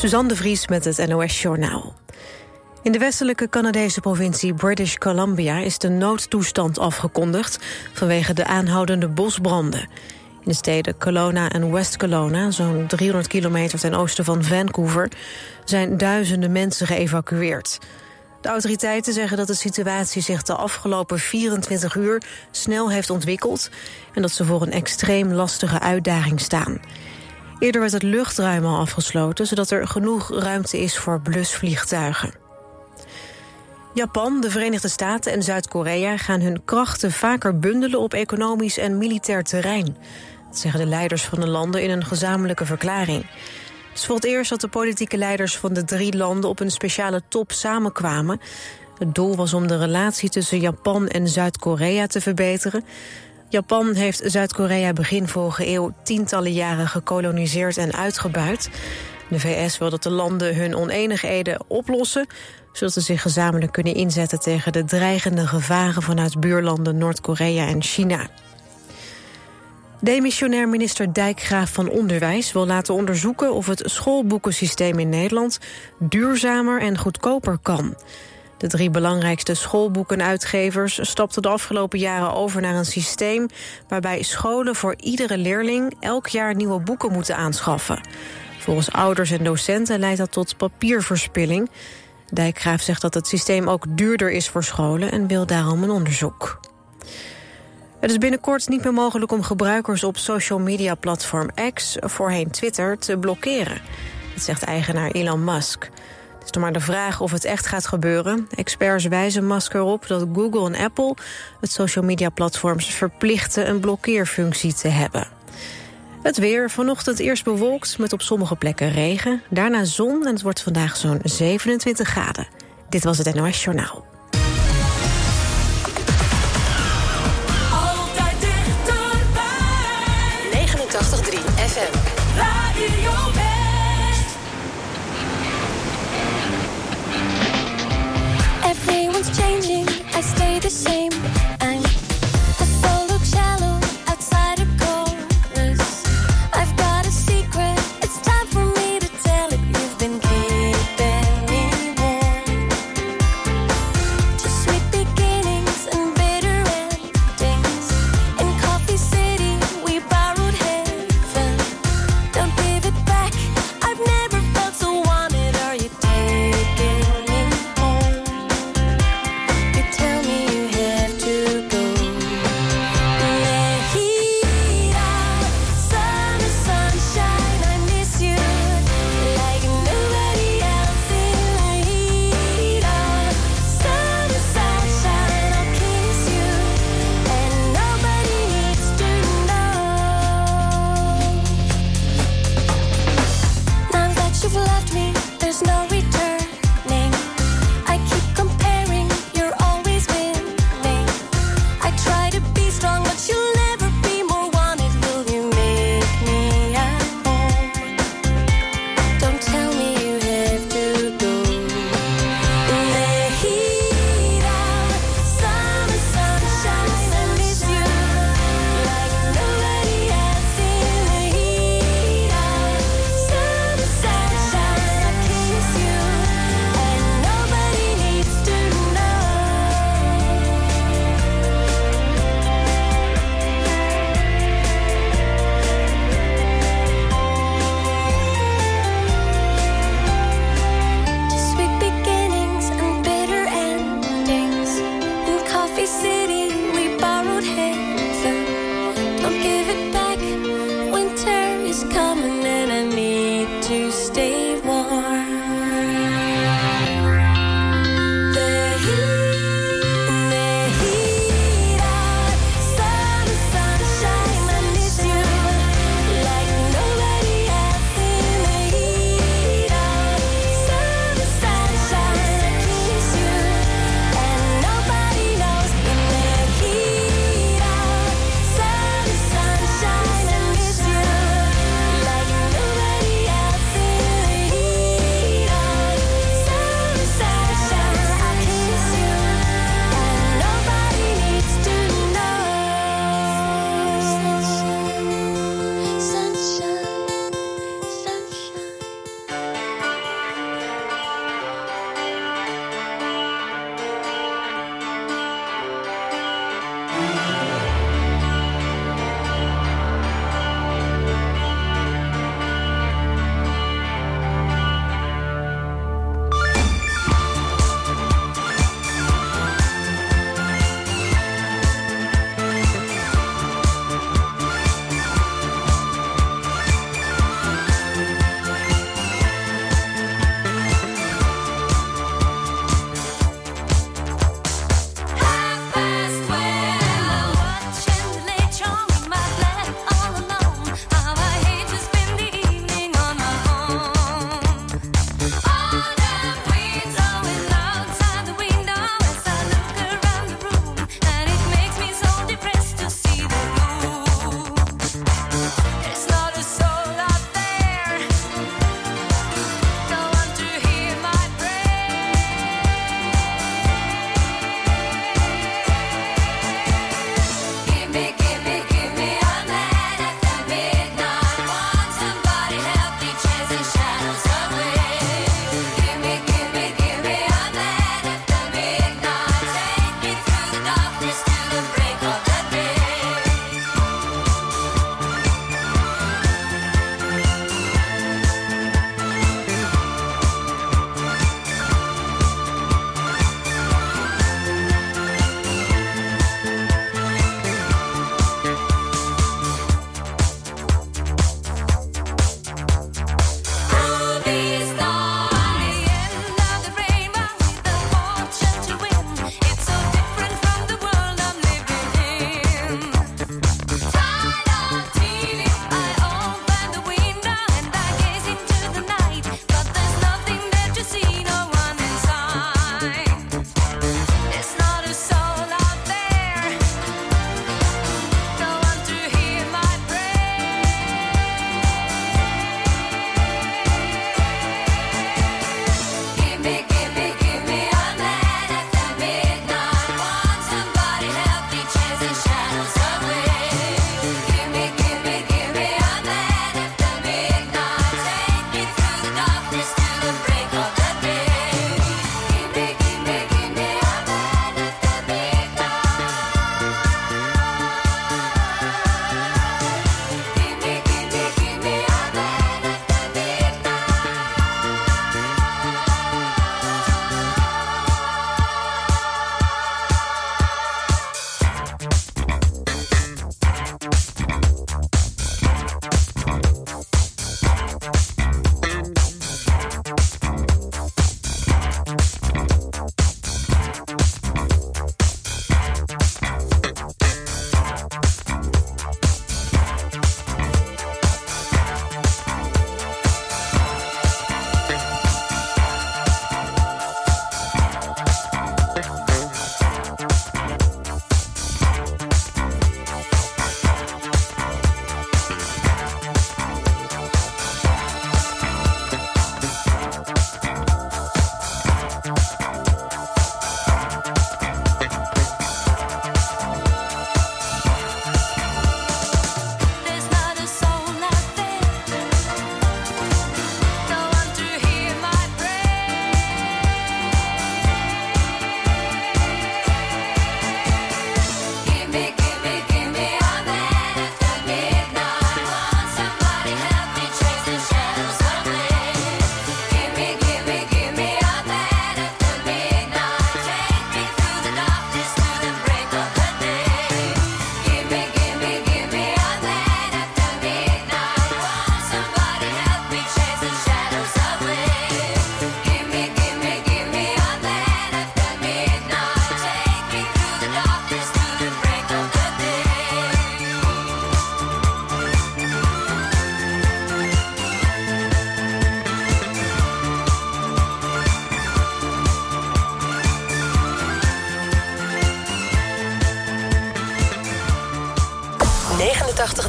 Suzanne de Vries met het NOS Journaal. In de westelijke Canadese provincie British Columbia is de noodtoestand afgekondigd vanwege de aanhoudende bosbranden. In de steden Kelowna en West Kelowna, zo'n 300 kilometer ten oosten van Vancouver, zijn duizenden mensen geëvacueerd. De autoriteiten zeggen dat de situatie zich de afgelopen 24 uur snel heeft ontwikkeld en dat ze voor een extreem lastige uitdaging staan. Eerder werd het luchtruim al afgesloten, zodat er genoeg ruimte is voor blusvliegtuigen. Japan, de Verenigde Staten en Zuid-Korea gaan hun krachten vaker bundelen op economisch en militair terrein. Dat zeggen de leiders van de landen in een gezamenlijke verklaring. Het is voor het eerst dat de politieke leiders van de drie landen op een speciale top samenkwamen. Het doel was om de relatie tussen Japan en Zuid-Korea te verbeteren. Japan heeft Zuid-Korea begin vorige eeuw tientallen jaren gekoloniseerd en uitgebuit. De VS wil dat de landen hun oneenigheden oplossen... zodat ze zich gezamenlijk kunnen inzetten tegen de dreigende gevaren... vanuit buurlanden Noord-Korea en China. Demissionair minister Dijkgraaf van Onderwijs wil laten onderzoeken... of het schoolboekensysteem in Nederland duurzamer en goedkoper kan... De drie belangrijkste schoolboekenuitgevers stapten de afgelopen jaren over naar een systeem waarbij scholen voor iedere leerling elk jaar nieuwe boeken moeten aanschaffen. Volgens ouders en docenten leidt dat tot papierverspilling. Dijkgraaf zegt dat het systeem ook duurder is voor scholen en wil daarom een onderzoek. Het is binnenkort niet meer mogelijk om gebruikers op social media platform X, voorheen Twitter, te blokkeren. Dat zegt eigenaar Elon Musk. Het is nog maar de vraag of het echt gaat gebeuren. Experts wijzen Musk erop dat Google en Apple het social media platforms verplichten een blokkeerfunctie te hebben. Het weer vanochtend eerst bewolkt met op sommige plekken regen. Daarna zon en het wordt vandaag zo'n 27 graden. Dit was het NOS Journaal. Altijd dichterbij. 89.3 FM. Radio Everyone's changing, I stay the same.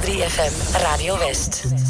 89.3 FM Radio West.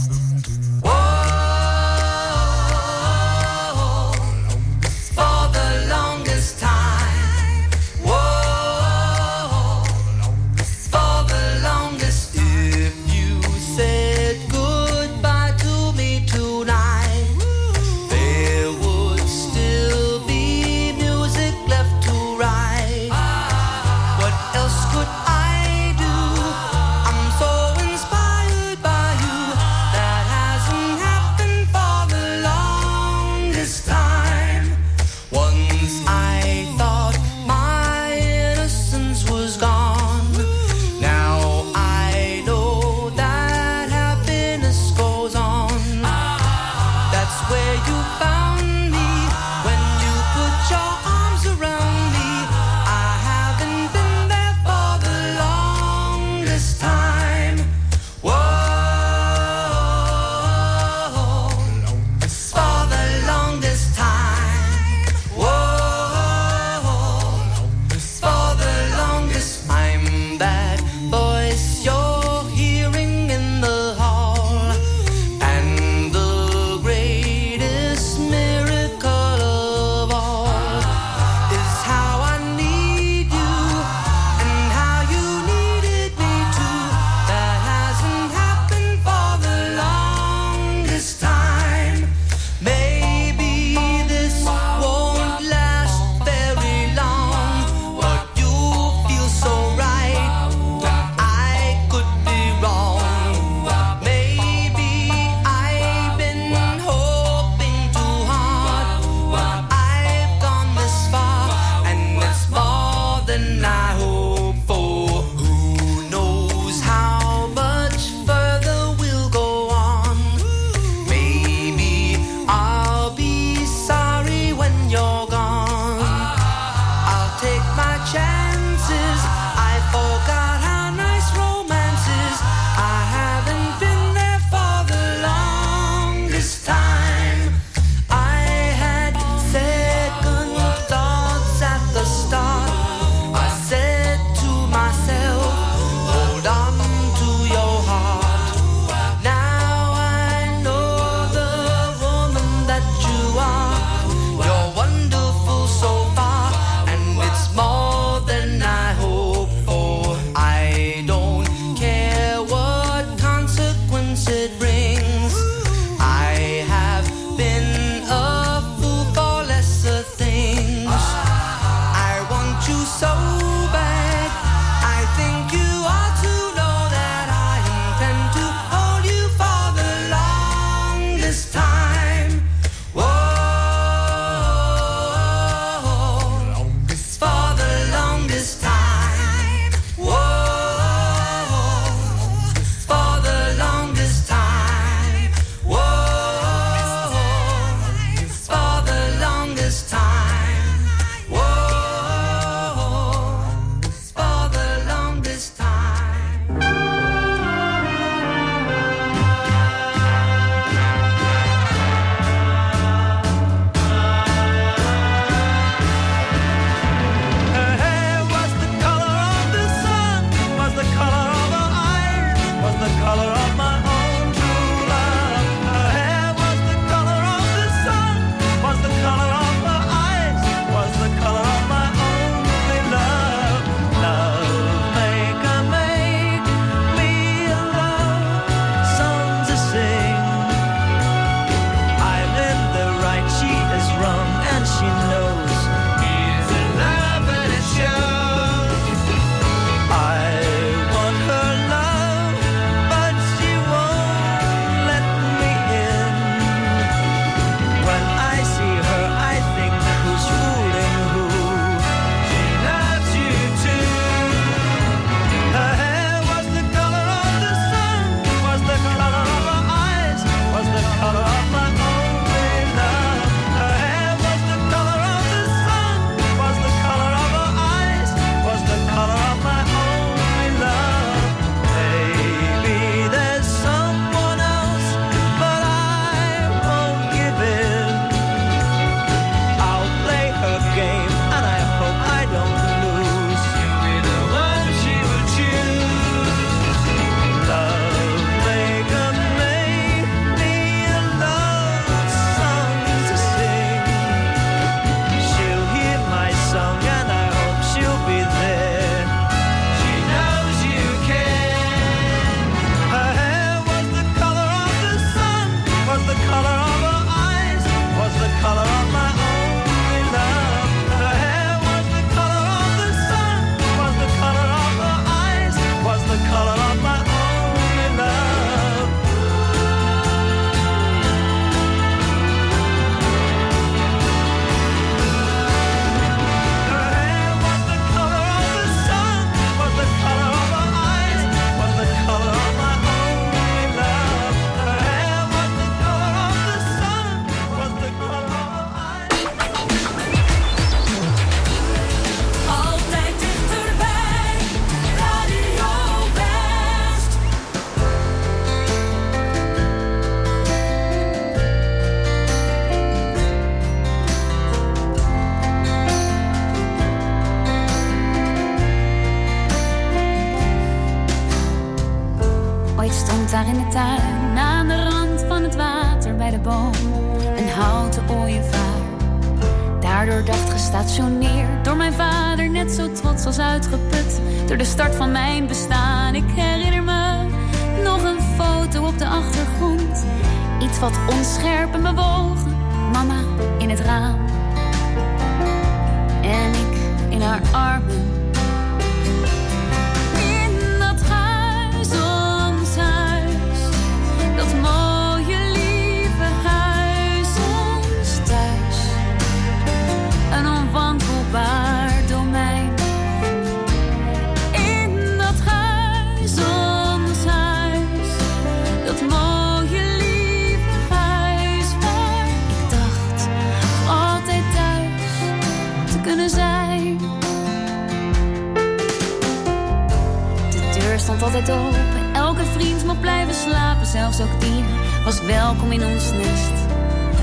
Deur stond altijd open. Elke vriend mocht blijven slapen. Zelfs ook die was welkom in ons nest.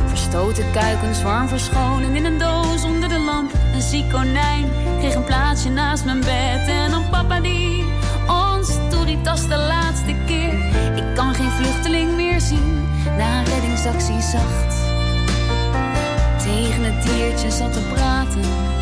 Verstoten kuikens warm verschonen in een doos onder de lamp. Een ziek konijn kreeg een plaatsje naast mijn bed. En dan papa die ons toeritas de laatste keer. Ik kan geen vluchteling meer zien na een reddingsactie zacht. Tegen het diertje zat te praten.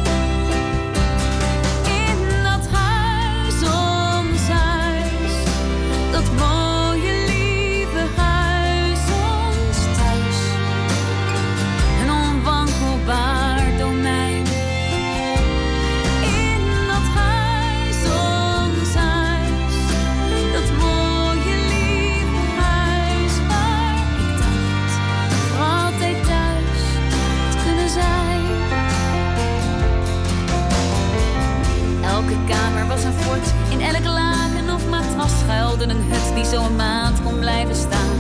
Een hut die zo een maand kon blijven staan.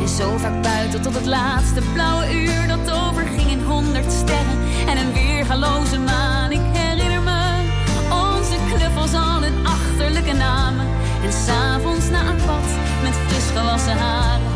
En zo vaak buiten tot het laatste blauwe uur dat overging in honderd sterren en een weergaloze maan. Ik herinner me onze knuffels al hun achterlijke namen. En s'avonds na een bad met fris gewassen haren.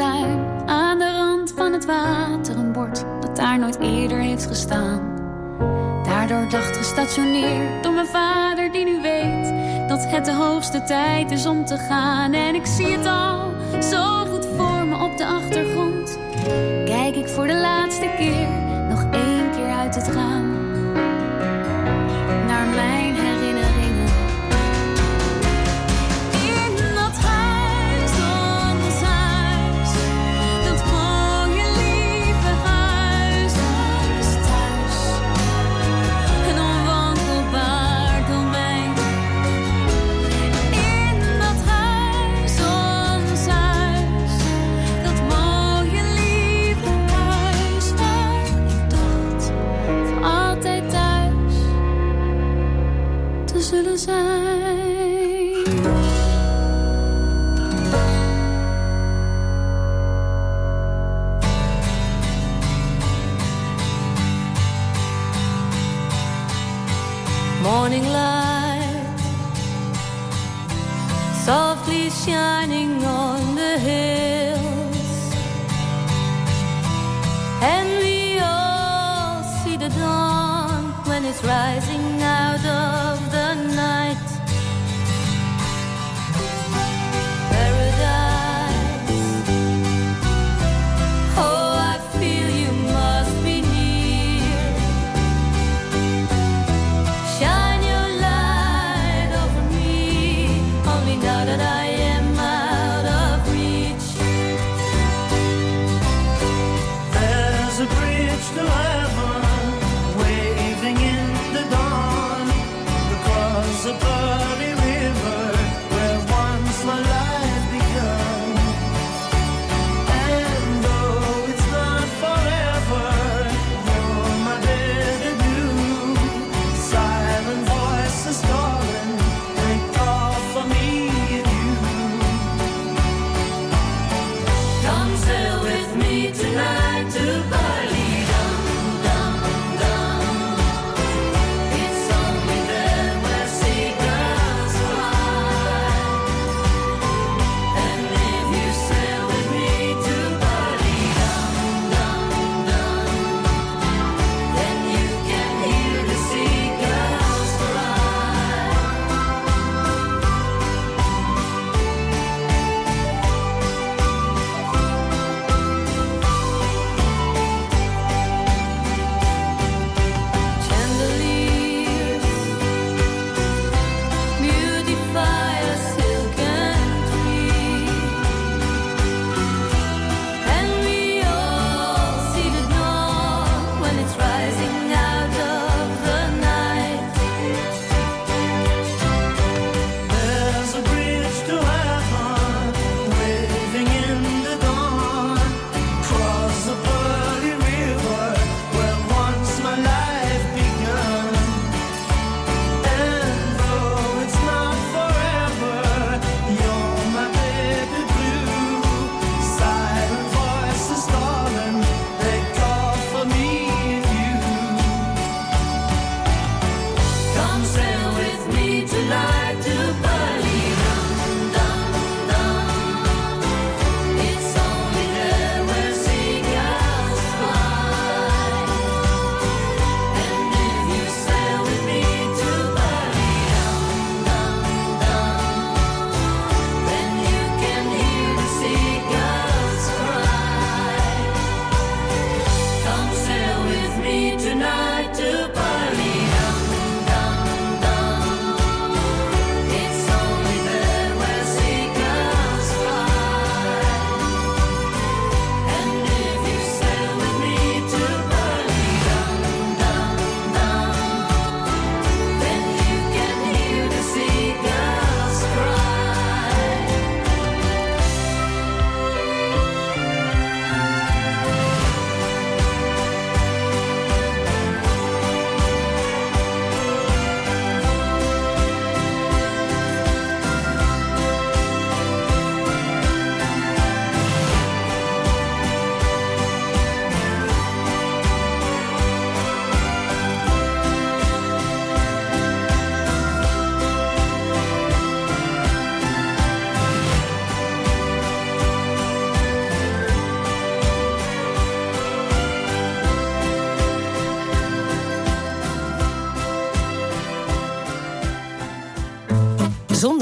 Aan de rand van het water, een bord dat daar nooit eerder heeft gestaan. Daardoor dacht gestationeerd door mijn vader, die nu weet dat het de hoogste tijd is om te gaan. En ik zie het al zo goed voor me op de achtergrond. Kijk ik voor de laatste keer nog één keer uit het raam. Naar mijn zijn. morning light softly shining on the hills and we all see the dawn when it's rising out of the have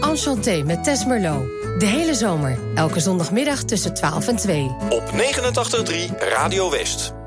Enchanté met Tess Merlot. De hele zomer, elke zondagmiddag tussen 12 en 2. Op 89.3 Radio West.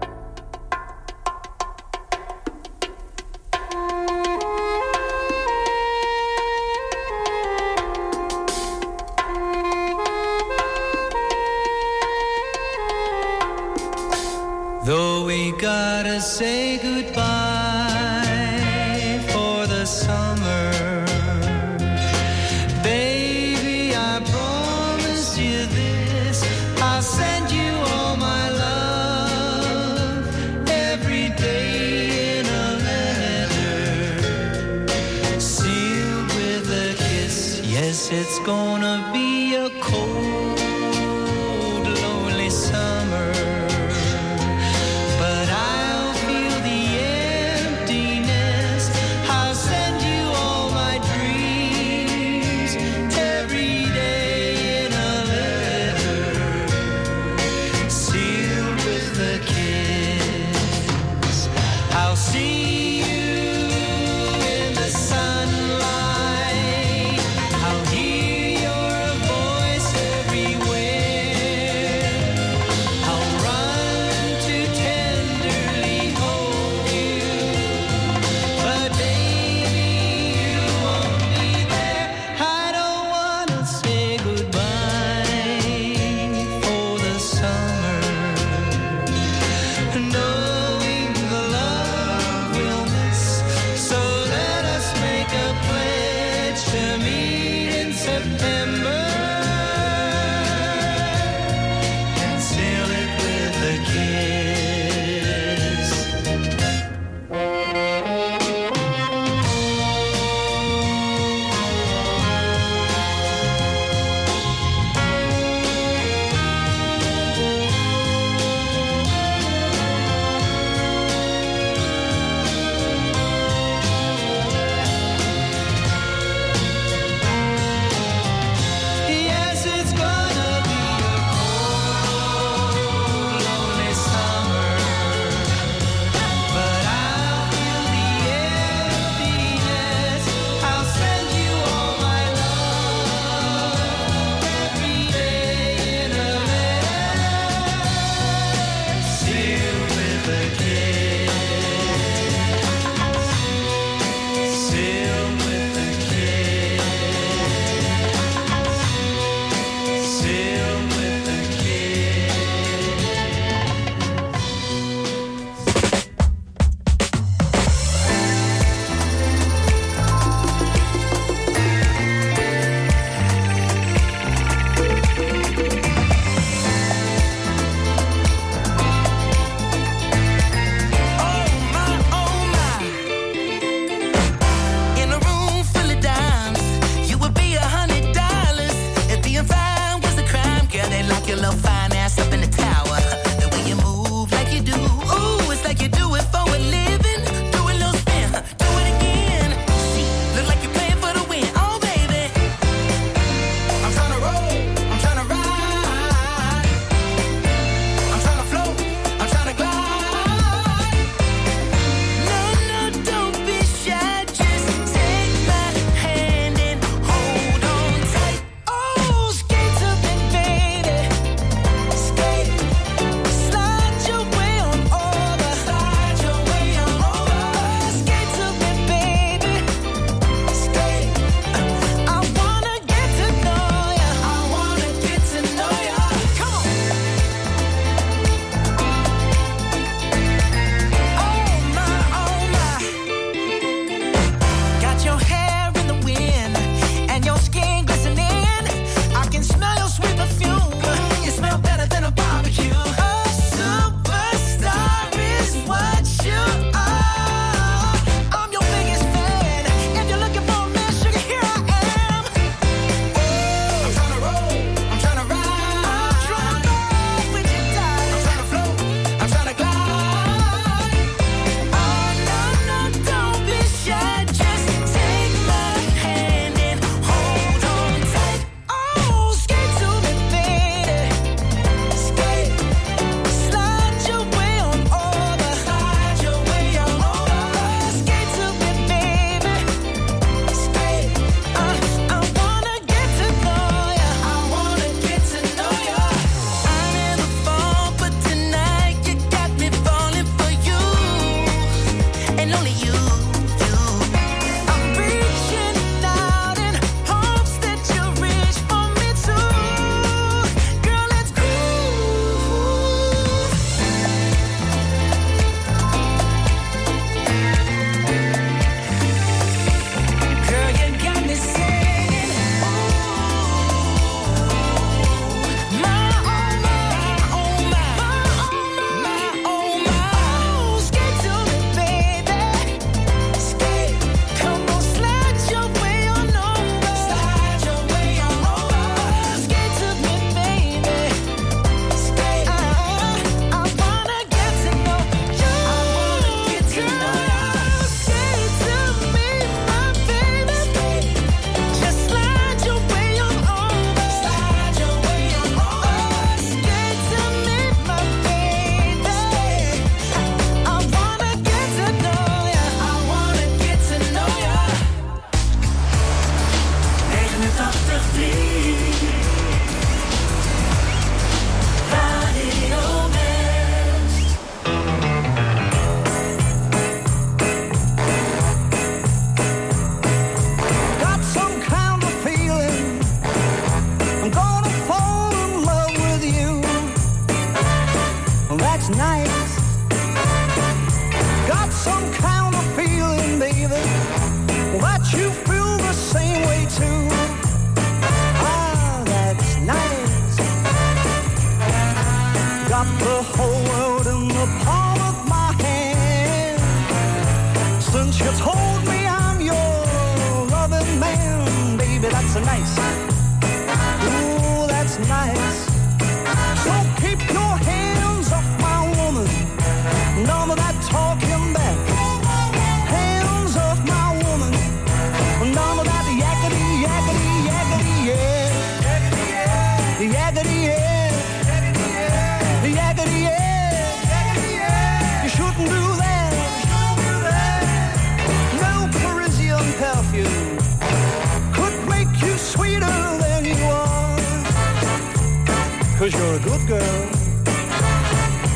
cause you're a good girl.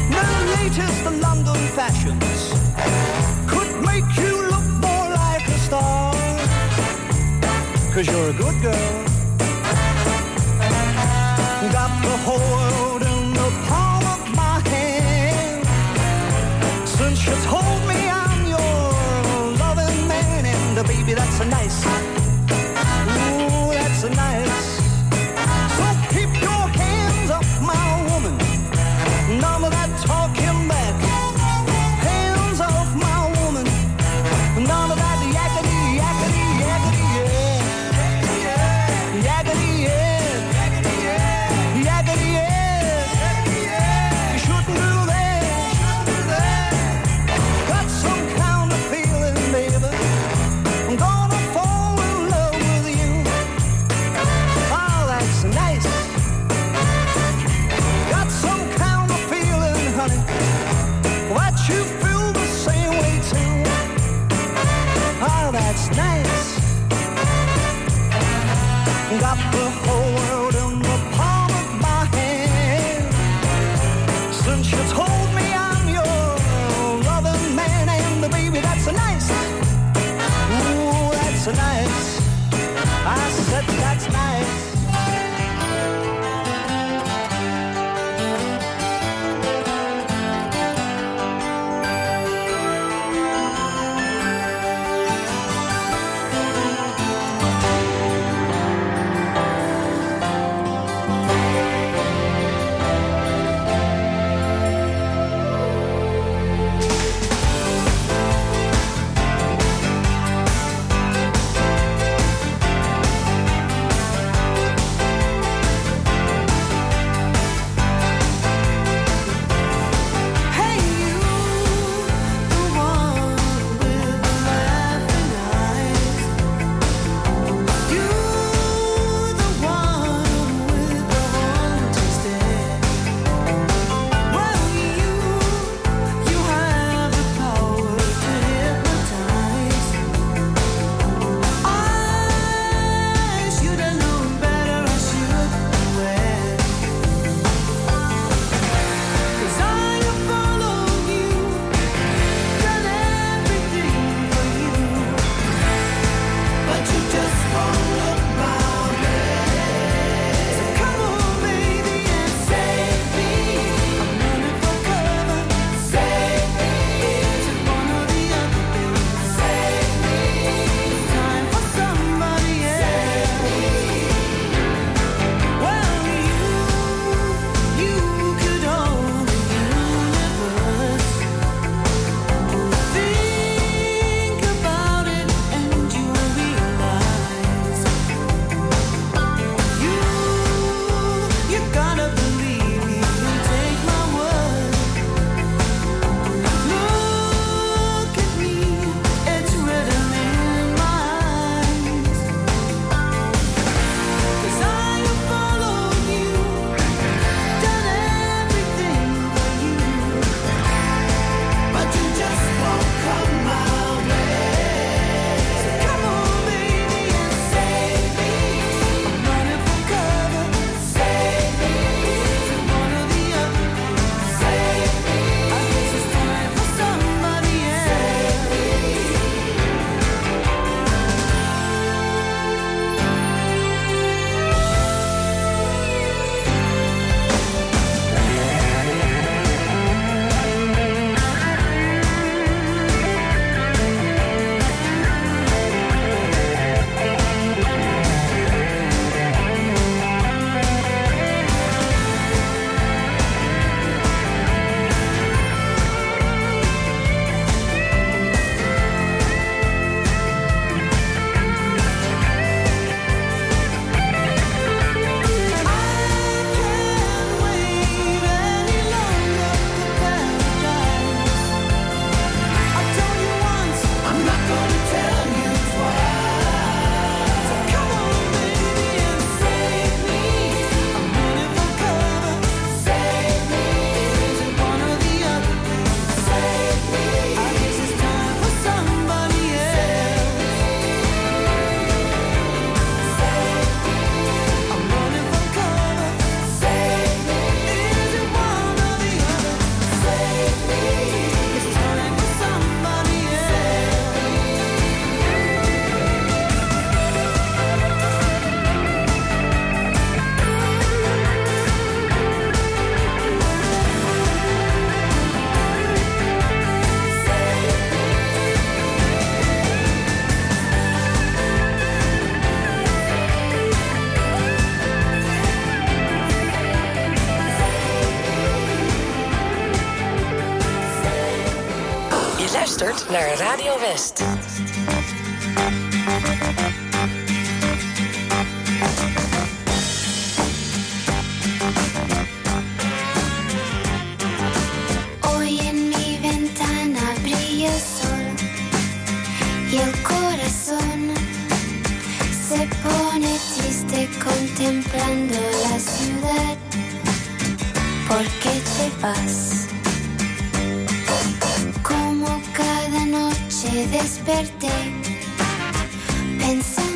No latest London fashions could make you look more like a star. Cause you're a good girl. Got the whole world in the palm of my hand. Since you told me I'm your loving man, and uh, baby, that's a nice luistert naar Radio West. Hoy en mi ventana brilla el sol y el corazón se pone triste contemplando la ciudad. ¿Por qué te vas? desperté pensando.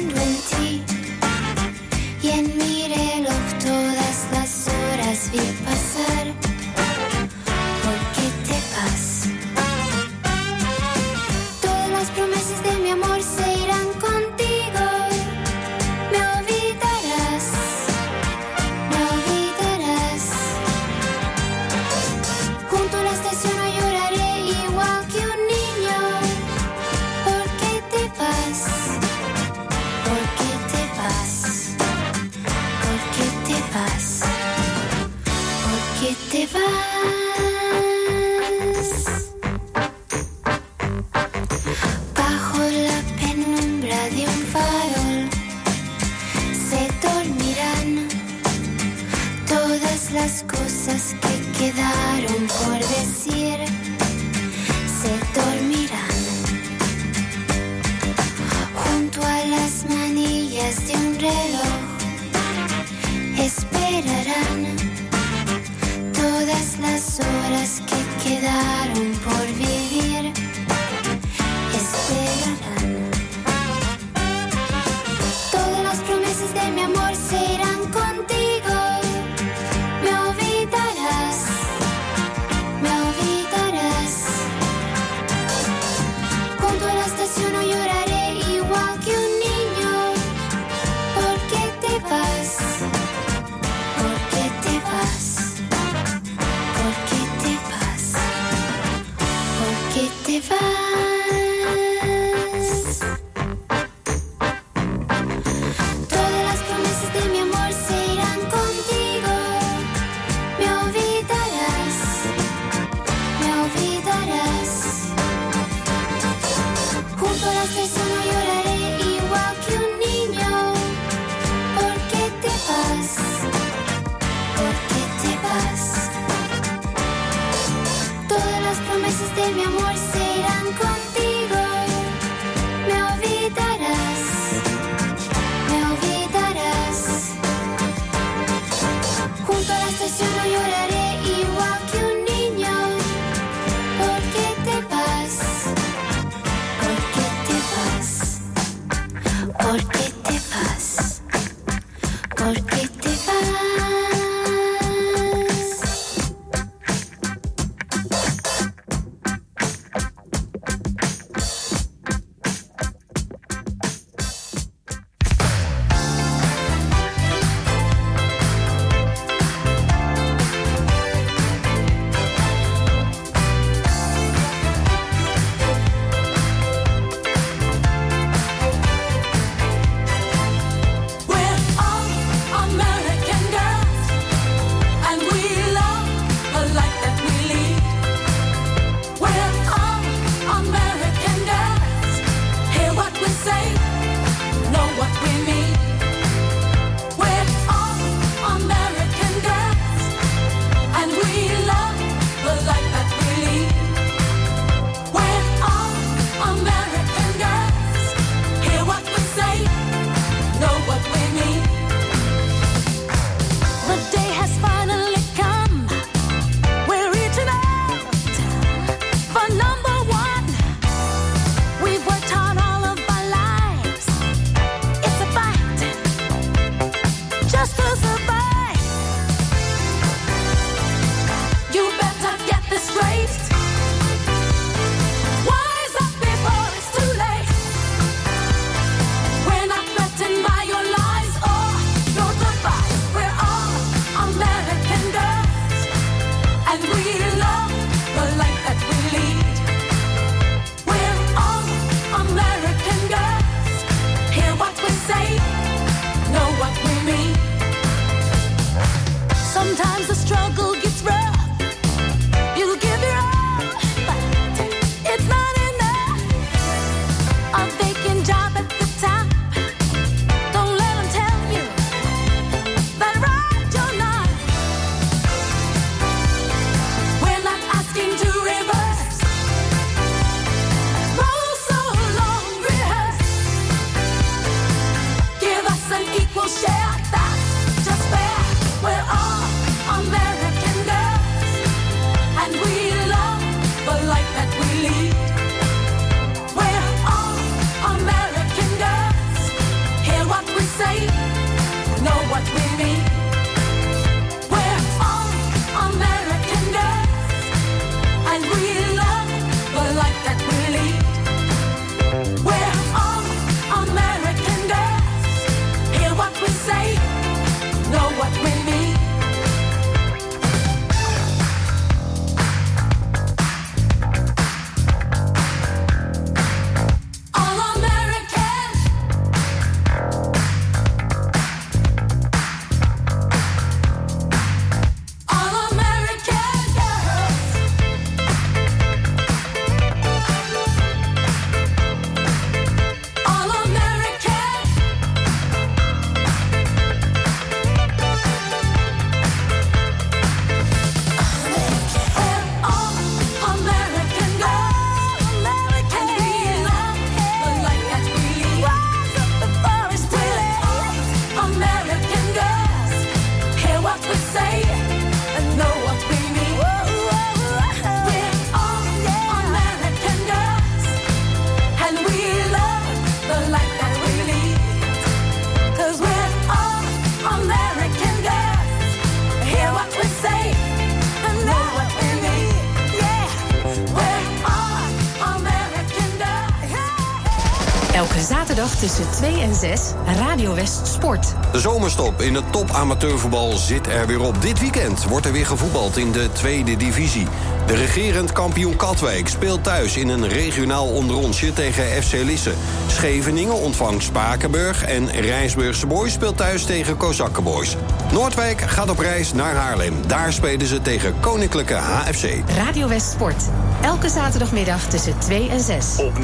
Sport. De zomerstop in het top amateurvoetbal zit er weer op. Dit weekend wordt er weer gevoetbald in de tweede divisie. De regerend kampioen Katwijk speelt thuis in een regionaal onderonsje tegen FC Lisse. Scheveningen ontvangt Spakenburg en Rijsburgse Boys speelt thuis tegen Kozakkenboys. Noordwijk gaat op reis naar Haarlem. Daar spelen ze tegen Koninklijke HFC. Radio West Sport. Elke zaterdagmiddag tussen 2 en 6. Op 89.3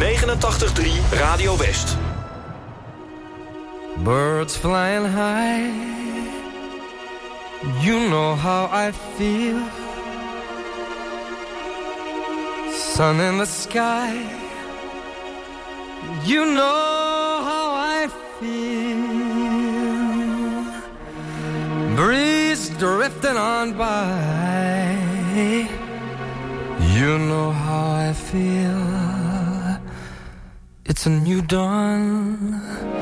Radio West. Birds flying high. You know how I feel. Sun in the sky. You know how I feel. Breeze drifting on by. You know how I feel. It's a new dawn.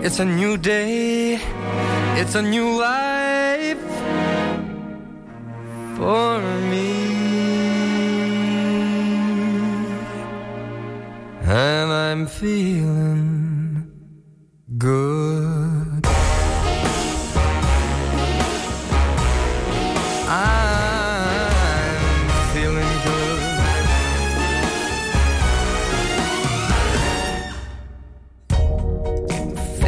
It's a new day. It's a new life for me. And I'm feeling good.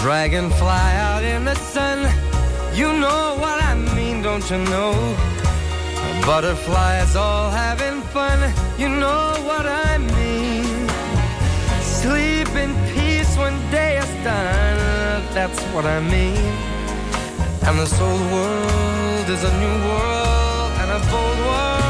Dragonfly out in the sun. You know what I mean, don't you know? Butterflies all having fun. You know what I mean. Sleep in peace when day is done. That's what I mean. And this old world is a new world and a bold world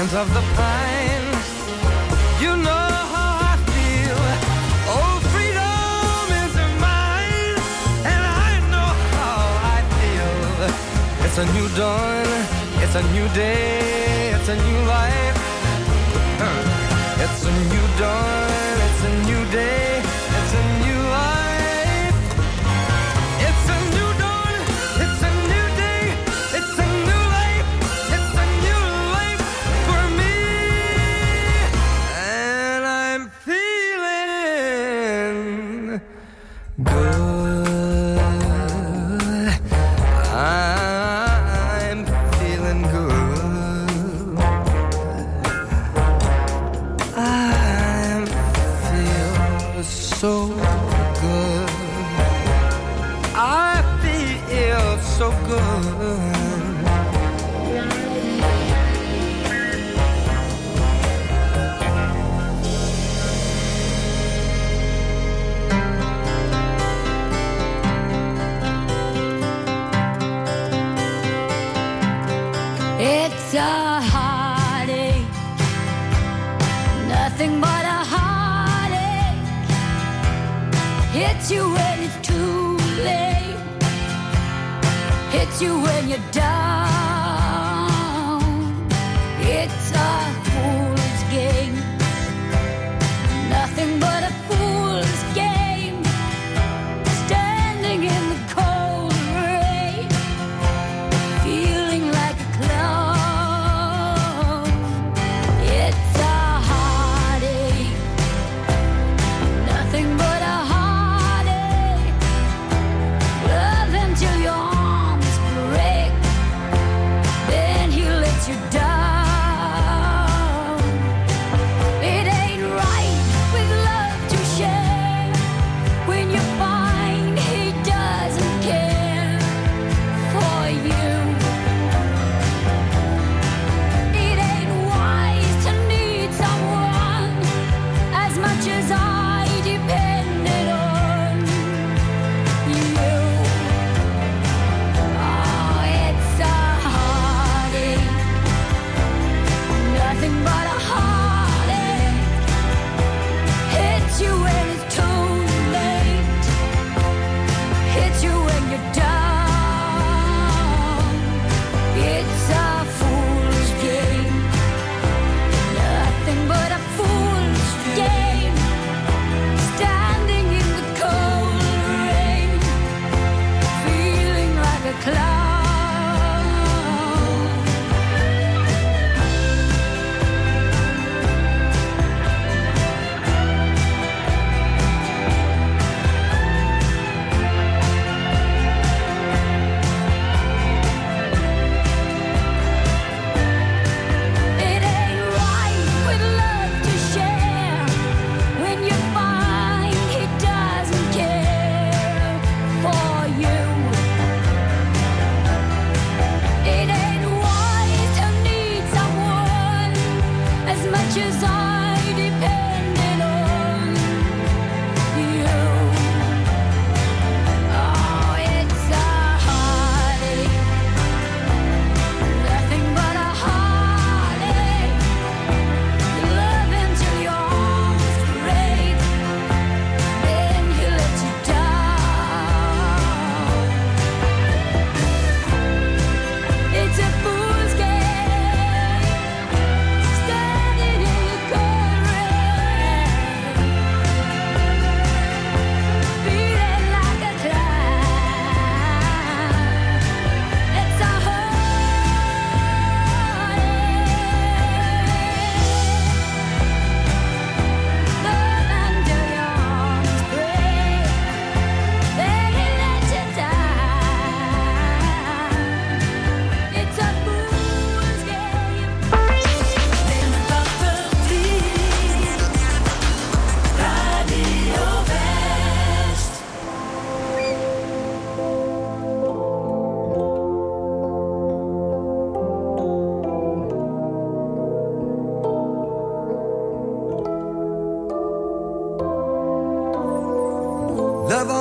Scent of the pine, you know how I feel. Oh, freedom is mine, and I know how I feel. It's a new dawn, it's a new day, it's a new life. It's a new dawn,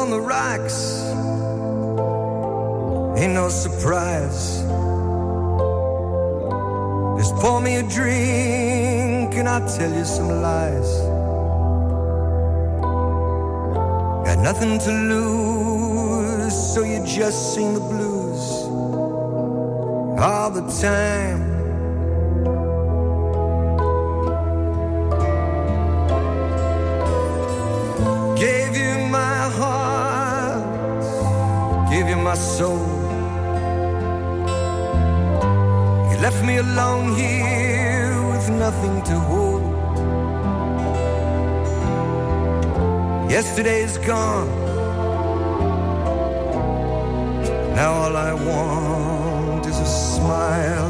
the rocks. Ain't no surprise. Just pour me a drink and I'll tell you some lies. Got nothing to lose, so you just sing the blues all the time. My soul. You left me alone here with nothing to hold. Yesterday's gone. Now all I want is a smile.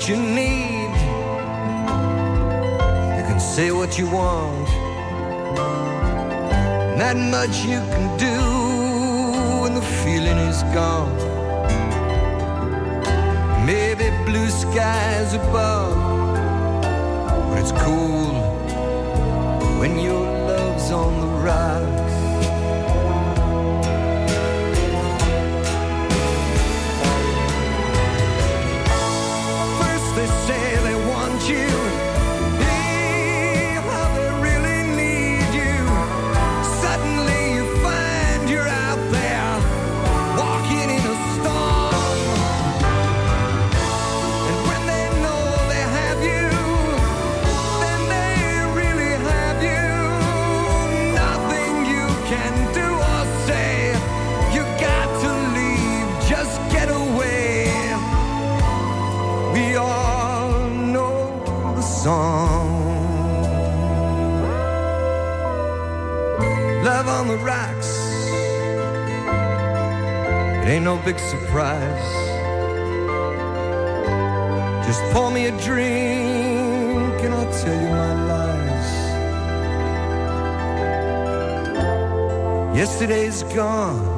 What you need. You can say what you want. Not much you can do when the feeling is gone. Maybe blue skies above, but it's cool when your love's on the rocks. They say ain't no big surprise. Just pour me a drink and I'll tell you my lies. Yesterday's gone.